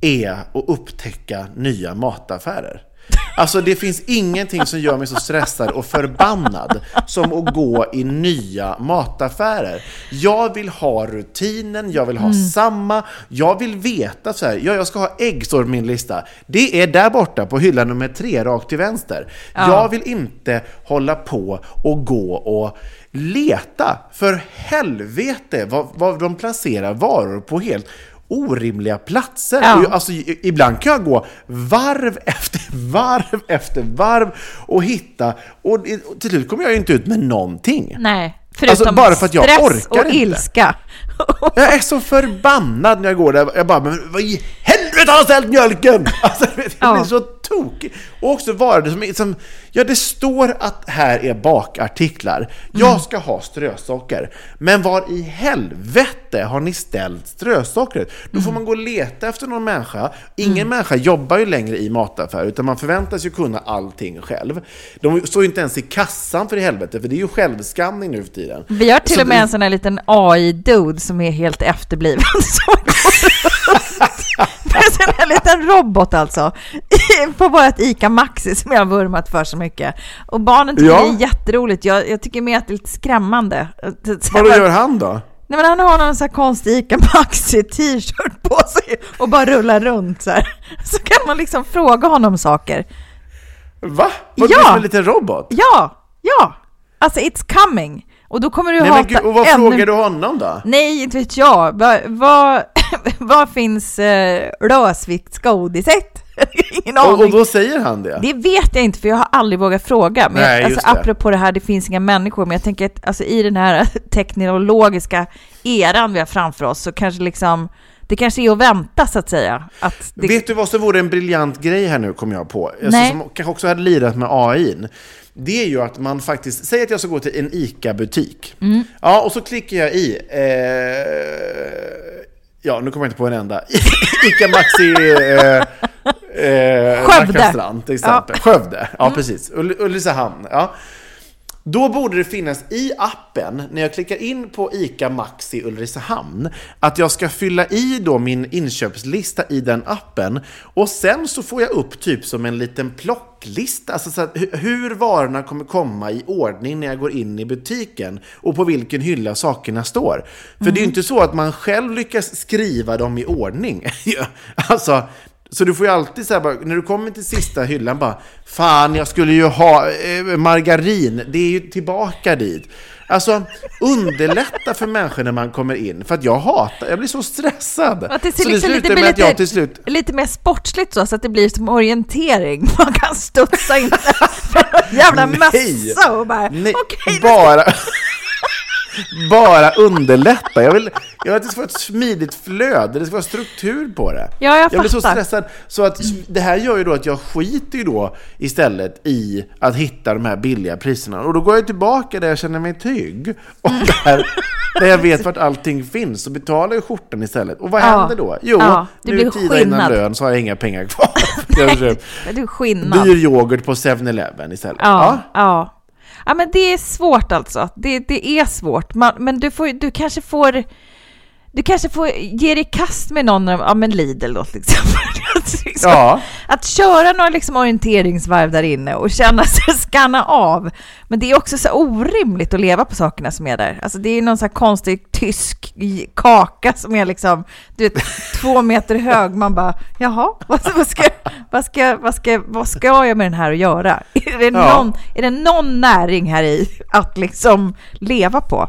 är att upptäcka nya mataffärer. Alltså det finns ingenting som gör mig så stressad och förbannad som att gå i nya mataffärer. Jag vill ha rutinen, jag vill ha samma, jag vill veta så här, ja jag ska ha ägg står på min lista. Det är där borta på hylla nummer tre, rakt till vänster. Jag vill inte hålla på och gå och leta. För helvete vad, vad de placerar varor på helt orimliga platser. Ja. Och jag- Alltså, ibland kan jag gå varv efter varv efter varv och hitta, och till slut kommer jag ju inte ut med någonting. Nej, förutom Alltså, bara för att jag stress orkar och inte. ilska. Jag är så förbannad när jag går där. Jag bara, men vad i helvete har jag ställt mjölken? Alltså, det blir Ja. så tokigt. Och också var det som, som, ja det står att här är bakartiklar. Jag Mm. ska ha strösocker. Men var i helvete har ni ställt strösockret? Då Mm. får man gå och leta efter någon människa. Ingen människa jobbar ju längre i mataffär, utan man förväntas ju kunna allting själv. De står ju inte ens i kassan för i helvete, för det är ju självskanning nu för tiden. Vi har till Så och med det- en sån här liten AI-dude som är helt efterbliven. Det är en liten robot alltså. På vårt ICA Maxi som jag har vurmat för så mycket. Och barnen tycker Ja. det är jätteroligt. Jag, jag tycker mer att det är lite skrämmande. Vad gör han då? Nej men han har någon sån här konstig ICA Maxi t-shirt på sig och bara rullar runt så här. Så kan man liksom fråga honom saker. Va? Vad Ja. är det som en liten robot? Ja, ja. Alltså it's coming. Och då kommer du Nej, hata men gud, och vad ännu- frågar du honom då? Nej, inte vet jag. Vad vad- vad finns eh, Rösviksgodiset? Ingen Och, aning. och då säger han det? Det vet jag inte, för jag har aldrig vågat fråga. Men Nej, jag, alltså, det. apropå det här, det finns inga människor, men jag tänker att alltså, i den här teknologiska eran vi har framför oss, så kanske liksom, det kanske är att vänta så att säga. Att det, Vet du vad som vore en briljant grej här nu, kom jag på? Alltså, Nej. som kanske också hade lirat med AI. -n. Det är ju att man faktiskt, säg att jag ska gå till en ICA-butik. Mm. Ja, och så klickar jag i, eh, ja nu kommer jag inte på en enda. ICA Maxi eh, eh, Skövde. Nackastrand till exempel. Skövde, ja precis. Ull- Ulricehamn. Ja. Då borde det finnas i appen, när jag klickar in på ICA Maxi Ulricehamn, att jag ska fylla i då min inköpslista i den appen och sen så får jag upp typ som en liten plocklista, alltså så hur varorna kommer komma i ordning när jag går in i butiken och på vilken hylla sakerna står. För det är ju inte så att man själv lyckas skriva dem i ordning. alltså, så du får ju alltid så här, bara, när du kommer till sista hyllan bara Fan, jag skulle ju ha eh, margarin. Det är ju tillbaka dit. Alltså, underlätta för människor när man kommer in. För att jag hatar, jag blir så stressad. att det så ser det liksom slutar lite, med att jag till slut... lite mer sportsligt så, så att det blir som orientering. Man kan studsa in för en jävla mössa och bara, Nej, nu bara... bara underlätta. Jag vill, jag vill att det ska vara ett smidigt flöde, det ska vara struktur på det. Ja, jag blir så fattar. stressad. Så att det här gör ju då att jag skiter ju då istället i att hitta de här billiga priserna. Och då går jag tillbaka där jag känner mig trygg. Och Mm. där, där jag vet vart allting finns. Och betalar jag skjortan istället. Och vad Ja. händer då? Jo, Ja, det nu blir tiden innan lön så har jag inga pengar kvar. Jag köpt det är skillnad. Dyr yoghurt på 7-Eleven istället. Ja, ja. Ja, Ja men det är svårt alltså. Det, det är svårt. Man, men du, får, du kanske får du kanske får ge dig i kast med någon av, ja men Lidl då till exempel. Att liksom, Ja. att köra några liksom orienteringsvarv där inne och känna sig skanna av. Men det är också så orimligt att leva på sakerna som är där. Alltså det är någon så här konstig tysk kaka som är liksom, du vet, två meter hög. Man bara, jaha, vad, vad, ska, vad, ska, vad, ska, vad ska jag med den här att göra? Är det, Ja. någon, är det någon näring här i att liksom leva på?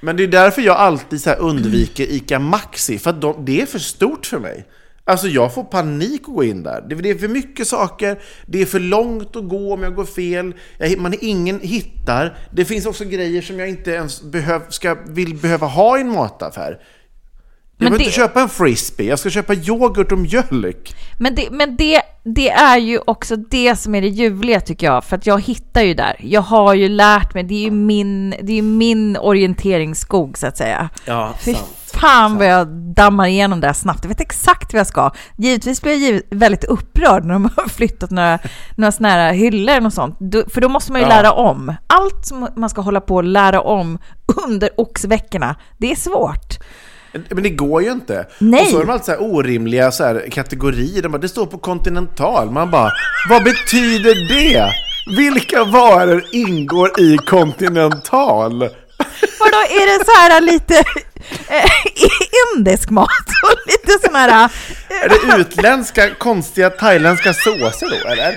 Men det är därför jag alltid så här undviker ICA Maxi, för att de, det är för stort för mig. Alltså jag får panik att gå in där. Det, det är för mycket saker, det är för långt att gå om jag går fel, jag, man ingen hittar. Det finns också grejer som jag inte ens behöv, ska, vill behöva ha i en mataffär. Jag Men vill det- inte köpa en frisbee, jag ska köpa yoghurt och mjölk. Men, det, men det, det är ju också det som är det ljuvliga tycker jag, för att jag hittar ju där. Jag har ju lärt mig, det är ju min, det är min orienteringsskog så att säga. Ja, Fy fan vad jag dammar igenom det här snabbt. Jag vet exakt vad jag ska. Givetvis blir jag väldigt upprörd när de har flyttat några, några såna här hyllor och sånt. För då måste man ju Ja. lära om. Allt som man ska hålla på och lära om under oxveckorna, det är svårt. Men det går ju inte. Nej. Och så är de alltid så orimliga så här kategorier. De bara, det står på Continental. Man bara, vad betyder det? Vilka varor ingår i Continental? Vadå, är det så här lite eh, indisk mat och lite sån här... eh, Är det utländska konstiga thailändska såser då, eller?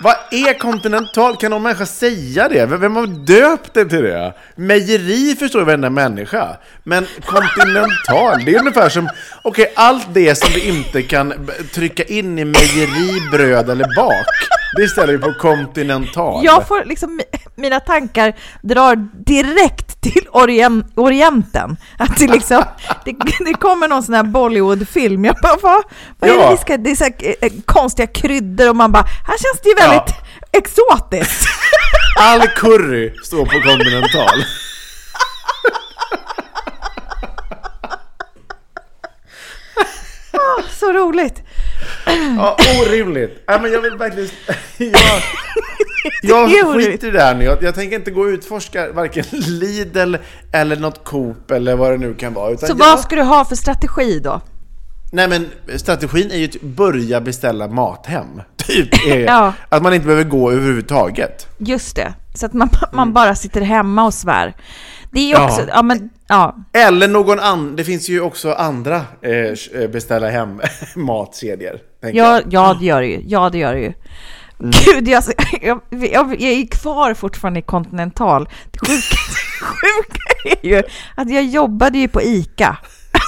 Vad är kontinental? Kan någon människa säga det? Vem har döpt det till det? Mejeri förstår ju varenda människa. Men kontinental, det är ungefär som... Okej, allt det som vi inte kan trycka in i mejeri, bröd eller bak, det ställer vi på Continental. Jag får liksom, mina tankar drar direkt till orien, Orienten. Att det liksom, det, det kommer någon sån här Bollywood-film. Jag bara, vad, vad är det Ja. vi ska, det är så här, eh, konstiga kryddor och man bara, här känns det ju väldigt exotiskt. All curry står på Continental. Så roligt. Ja, orimligt. Ja, men jag vill verkligen... Jag, jag skiter i det här nu. Jag, jag tänker inte gå och utforska varken Lidl eller något Coop eller vad det nu kan vara. Så jag, vad ska du ha för strategi då? Nej men strategin är ju att börja beställa mathem. Typ. Är Ja. Att man inte behöver gå överhuvudtaget. Just det, så att man, man bara sitter hemma och svär. Det är ju Ja. också, ja men, ja. Eller någon annan. Det finns ju också andra eh, beställa hem matkedjor. Ja, ja, det gör det ju. Ja, det gör det ju. Gud, jag, jag, jag, jag är kvar fortfarande i Continental. Det sjuka, sjuka är ju att jag jobbade ju på ICA.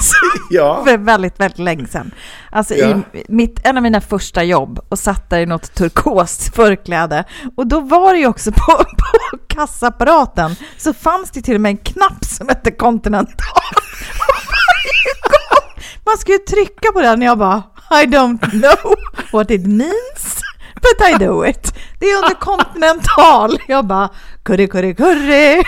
Alltså, Ja. för väldigt, väldigt länge sedan. Alltså Ja. i mitt, en av mina första jobb och satt där i något turkost förkläde. Och då var det ju också på, på kassaapparaten så fanns det till och med en knapp som hette Continental. Man ju trycka på den och jag bara I don't know what it means but I do it. Det är under Continental. Jag bara curry, curry, curry.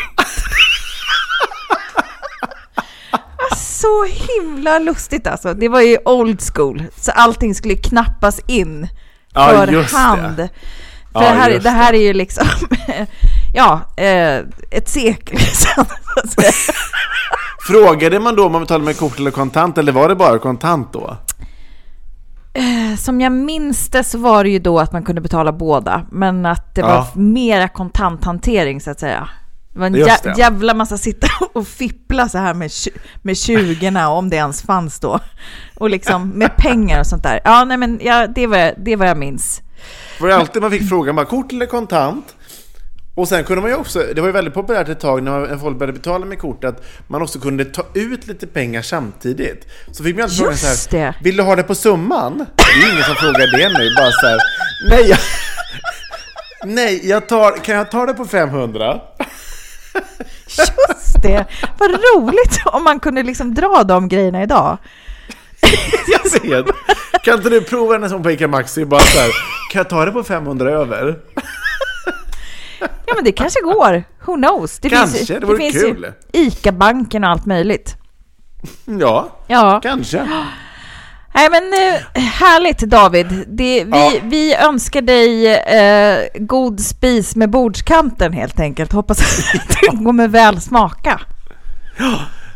Så himla lustigt alltså. Det var ju old school. Så allting skulle knappas in Ja, för just det. hand. För Ja, det, här, det här är ju liksom, ja, eh, ett sekel sedan. Frågade man då om man betalade med kort eller kontant eller var det bara kontant då? Som jag minns det så var det ju då att man kunde betala båda, men att det Ja. var mera kontanthantering så att säga. Det var en jä- det. jävla massa sitta och fippla så här med, med 20 om det ens fanns då. Och liksom med pengar och sånt där. Ja, nej men ja, det, var, jag- det var jag minns. För det var alltid man fick frågan bara kort eller kontant? Och sen kunde man ju också, det var ju väldigt populärt ett tag när, folk började betala med kort att man också kunde ta ut lite pengar samtidigt. Så fick man alltid frågan så här, det. vill du ha det på summan? Det är ju ingen som frågar det nu, bara så här, nej, jag, nej, jag tar, kan jag ta det på 500? Just det! Vad roligt om man kunde liksom dra de grejerna idag. Jag ser. Kan inte du prova en sån på Ica Maxi, bara så här, kan jag ta det på 500 över? Ja, men det kanske går. Who knows? Det Kanske, finns, ju- det vore finns kul. ju ICA-banken och allt möjligt. Ja, Ja. kanske. Nej men eh, härligt David. Det, vi, Ja. vi önskar dig eh, god spis med bordskanten helt enkelt. Hoppas att det kommer väl smaka.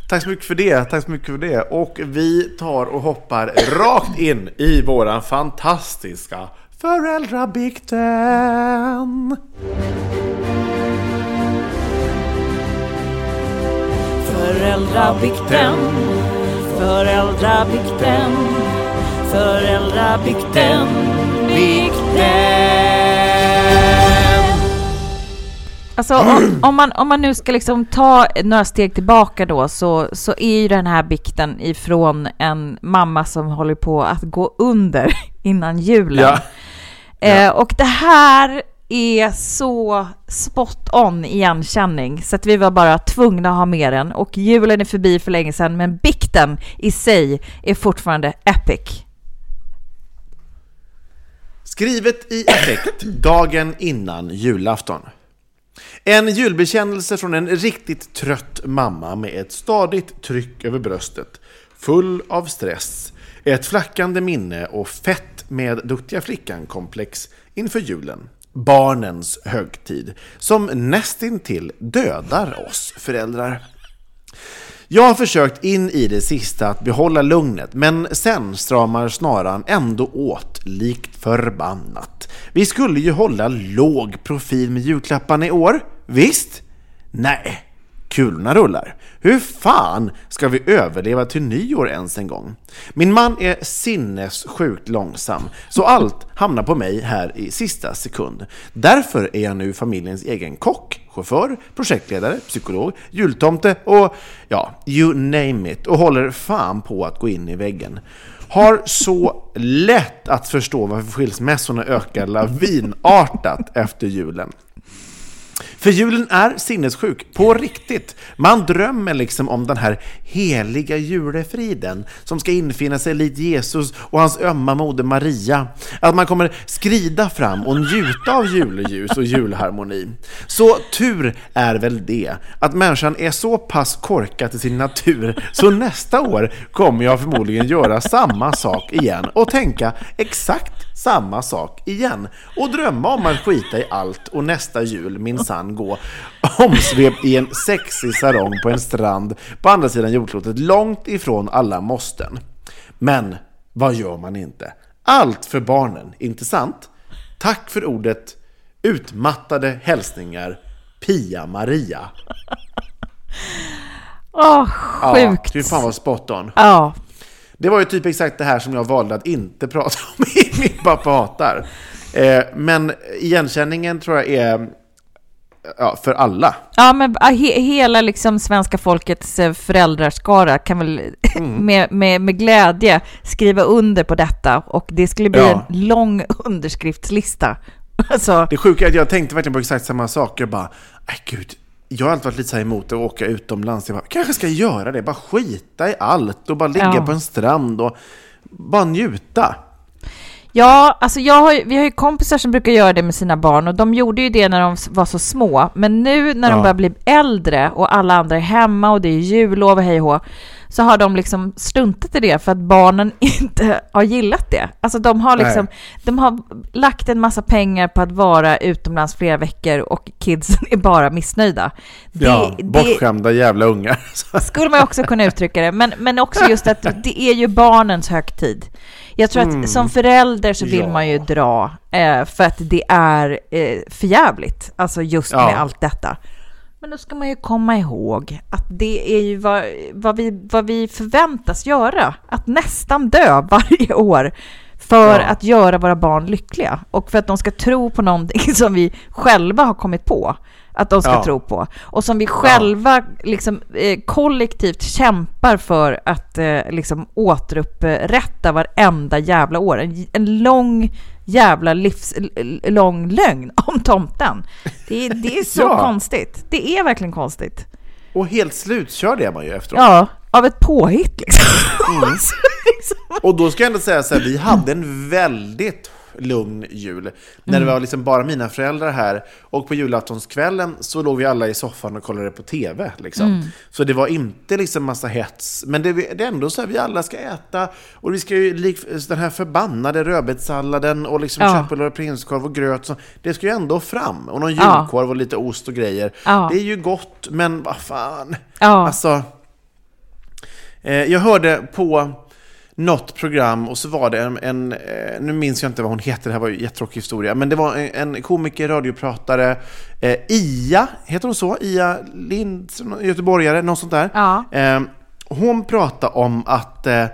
Tack så mycket för det, tack så mycket för det. Och vi tar och hoppar rakt in i våran fantastiska föräldrabikten. Föräldrabikten, föräldrabikten, föräldrabikten, bikten. Alltså om, om, man, om man nu ska liksom ta några steg tillbaka då så, så är ju den här bikten ifrån en mamma som håller på att gå under innan julen. Ja. Eh, och det här är så spot on igenkänning så att vi var bara tvungna att ha med den och julen är förbi för länge sedan men bikten i sig är fortfarande epic. Skrivet i affekt, dagen innan julafton. En julbekännelse från en riktigt trött mamma med ett stadigt tryck över bröstet, full av stress, ett flackande minne och fett med duktiga flickan-komplex inför julen. Barnens högtid, som nästintill dödar oss föräldrar. Jag har försökt in i det sista att behålla lugnet, men sen stramar snaran ändå åt likt förbannat. Vi skulle ju hålla låg profil med julklapparna i år, visst? Nej, kulorna rullar. Hur fan ska vi överleva till nyår ens en gång? Min man är sinnessjukt långsam, så allt hamnar på mig här i sista sekund. Därför är jag nu familjens egen kock, chaufför, projektledare, psykolog, jultomte och ja, you name it och håller fan på att gå in i väggen. Har så lätt att förstå varför skilsmässorna ökar lavinartat efter julen. För julen är sinnessjuk, på riktigt. Man drömmer liksom om den här heliga julefriden som ska infinna sig likt Jesus och hans ömma moder Maria. Att man kommer skrida fram och njuta av juleljus och julharmoni. Så tur är väl det, att människan är så pass korkad till sin natur så nästa år kommer jag förmodligen göra samma sak igen och tänka exakt samma sak igen och drömma om att skita i allt och nästa jul minsann gå omsvep i en sexig sarong på en strand på andra sidan jordklotet långt ifrån alla måsten. Men vad gör man inte? Allt för barnen, inte sant? Tack för ordet utmattade hälsningar Pia-Maria. Åh, sjukt. Ja, fy fan vad spot on. Ja, Det var ju typ exakt det här som jag valde att inte prata om i min pappa hatar. Eh, men igenkänningen tror jag är ja, för alla. Ja, men he hela liksom svenska folkets eh, föräldraskara kan väl med, med, med glädje skriva under på detta och det skulle bli Ja. en lång underskriftslista. Alltså, Det sjuka är att jag tänkte verkligen på exakt samma sak. Jag bara, nej gud, jag har alltid varit lite så här emot att åka utomlands. Jag bara, kanske ska göra det, bara skita i allt och bara ligga Ja. på en strand och bara njuta. ja, alltså jag har, vi har ju kompisar som brukar göra det med sina barn och de gjorde ju det när de var så små. Men nu när de Ja. börjar bli äldre och alla andra är hemma och det är jullov och hej och hå, så har de liksom struntat i det för att barnen inte har gillat det. Alltså de har liksom, Nej. de har lagt en massa pengar på att vara utomlands flera veckor och kidsen är bara missnöjda. Det, ja, det bortskämda jävla ungar. skulle man också kunna uttrycka det, men, men också just att det är ju barnens högtid. Jag tror att som förälder så vill Mm. Ja. man ju dra eh, för att det är eh, förjävligt, alltså just Ja. med allt detta. Men då ska man ju komma ihåg att det är ju vad, vad, vi, vad vi förväntas göra, att nästan dö varje år för Ja. att göra våra barn lyckliga och för att de ska tro på någonting som vi själva har kommit på att de ska Ja. tro på och som vi själva liksom, eh, kollektivt kämpar för att eh, liksom, återupprätta varenda jävla år. En, en lång jävla livslång lögn om tomten. Det, är- det är så Ja. konstigt. Det är verkligen konstigt. Och helt slutkörd är man ju efteråt. Ja, av ett påhitt liksom. Mm. Liksom. Och då ska jag ändå säga så här, vi hade en väldigt lugn jul. När Mm. det var liksom bara mina föräldrar här. Och på julaftonskvällen så låg vi alla i soffan och kollade på TV. Liksom. Mm. Så det var inte liksom massa hets. Men det, det är ändå så här, vi alla ska äta. Och vi ska ju, lik, den här förbannade rödbetssalladen och liksom Ja. köttbullar och prinskorv och gröt. Så, det ska ju ändå fram. Och någon julkorv och lite ost och grejer. Ja. Det är ju gott, men vad fan. Ja. Alltså, Eh, jag hörde på något program och så var det en, en eh, nu minns jag inte vad hon heter, det här var ju en jättetråkig historia, men det var en, en komiker, radiopratare, eh, Ia, heter hon så? Ia Lind, göteborgare, något sånt där. Ja. Eh, hon pratade om att, eh,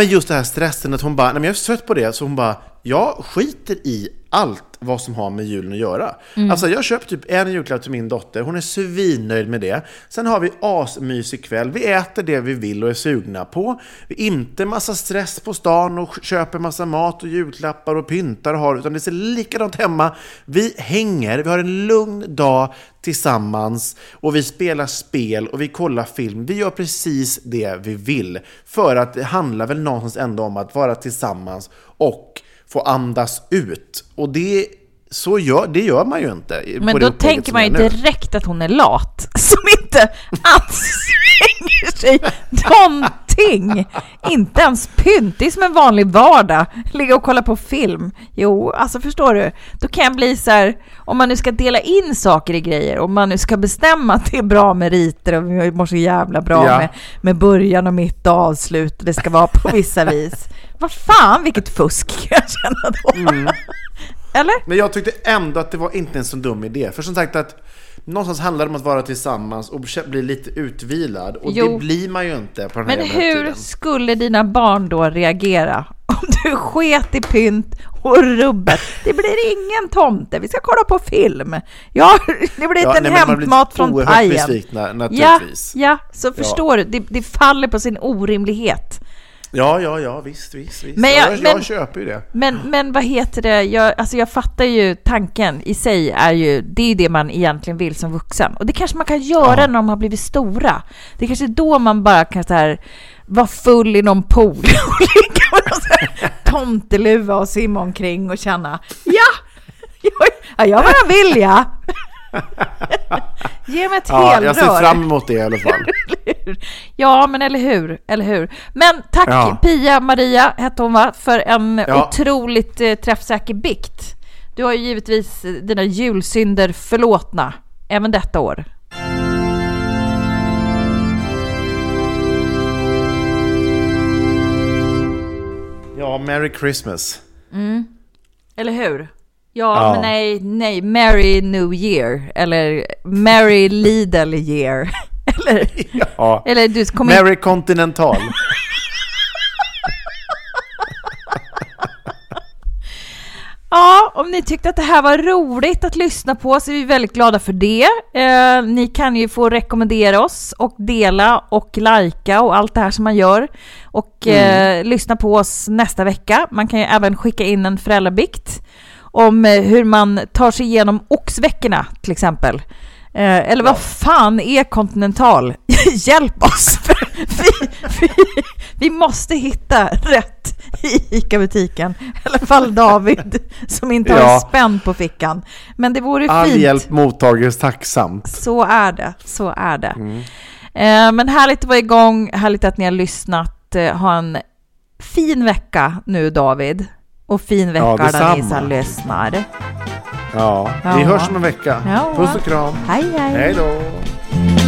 just det här stressen, att hon bara, nej men jag är trött på det, så hon bara, jag skiter i allt vad som har med julen att göra. Mm. Alltså jag köpte typ en julklapp till min dotter, hon är svinnöjd med det. Sen har vi asmysig kväll, vi äter det vi vill och är sugna på. Vi inte massa stress på stan och köper massa mat och julklappar och pyntar och har, utan det ser likadant hemma. Vi hänger, vi har en lugn dag tillsammans och vi spelar spel och vi kollar film. Vi gör precis det vi vill. För att det handlar väl någonstans ändå om att vara tillsammans och få andas ut. Och det, så gör, det gör man ju inte. Men då tänker man ju direkt att hon är lat, som inte anstränger sig någonting. Inte ens pynt, det är som en vanlig vardag. Ligga och kolla på film. Jo, alltså förstår du? Då kan jag bli så här, om man nu ska dela in saker i grejer, om man nu ska bestämma att det är bra med riter och vi mår så jävla bra Ja. med, med början och mitt och avslut och det ska vara på vissa vis. Vad fan, vilket fusk kan jag känna då. Mm. Eller? Men jag tyckte ändå att det var inte en så dum idé. För som sagt att någonstans handlar det om att vara tillsammans och bli lite utvilad. Och Jo. det blir man ju inte på den här Men hur högtiden. skulle dina barn då reagera om du sket i pynt och rubbet? Det blir ingen tomte, vi ska kolla på film. Ja, det blir Ja, inte en hämtmat från oerhört pajen. besvikna, Ja, naturligtvis. ja, så förstår du, det, det faller på sin orimlighet. Ja, ja, ja, visst, visst, visst. Men jag- jag, jag, men- köper ju det. Men, men vad heter det, jag, alltså jag fattar ju tanken i sig är ju, det är ju det man egentligen vill som vuxen. Och det kanske man kan göra när de har blivit stora. Det är kanske är då man bara kan så här, vara full i någon pool och ligga med någon så här tomteluva och simma omkring och känna, ja, jag, ja, jag bara vill ja. Ge mig ett Ja, helrör. jag ser fram emot det i alla fall. Ja, men eller hur, eller hur. Men tack Ja. Pia Maria, hette hon va, för en Ja. otroligt eh, träffsäker bikt. Du har ju givetvis eh, dina julsynder förlåtna, även detta år. Ja, Merry Christmas. Eller hur? Ja, Ja. men nej, nej, Merry New Year, eller Merry Lidl Year. eller, Ja. eller du kommer in- Merry Continental. Ja, om ni tyckte att det här var roligt att lyssna på så är vi väldigt glada för det. Eh, ni kan ju få rekommendera oss och dela och lajka och allt det här som man gör. Och eh, lyssna på oss nästa vecka. Man kan ju även skicka in en föräldrabikt om eh, hur man tar sig igenom oxveckorna till exempel. Eh, eller vad fan är Continental? Hjälp oss! Vi, vi, vi måste hitta rätt i ICA-butiken. I alla fall David som inte har en Ja. spänn på fickan. Men det vore All fint. hjälp mottages tacksamt. Så är det, så är det. Eh, men härligt att vara igång, härligt att ni har lyssnat. Eh, ha en fin vecka nu David. Och fin vecka Ja, alla ni som lyssnar. Ja, Ja. vi hörs om en vecka. Ja. Puss och kram. Hej hej! Hej då.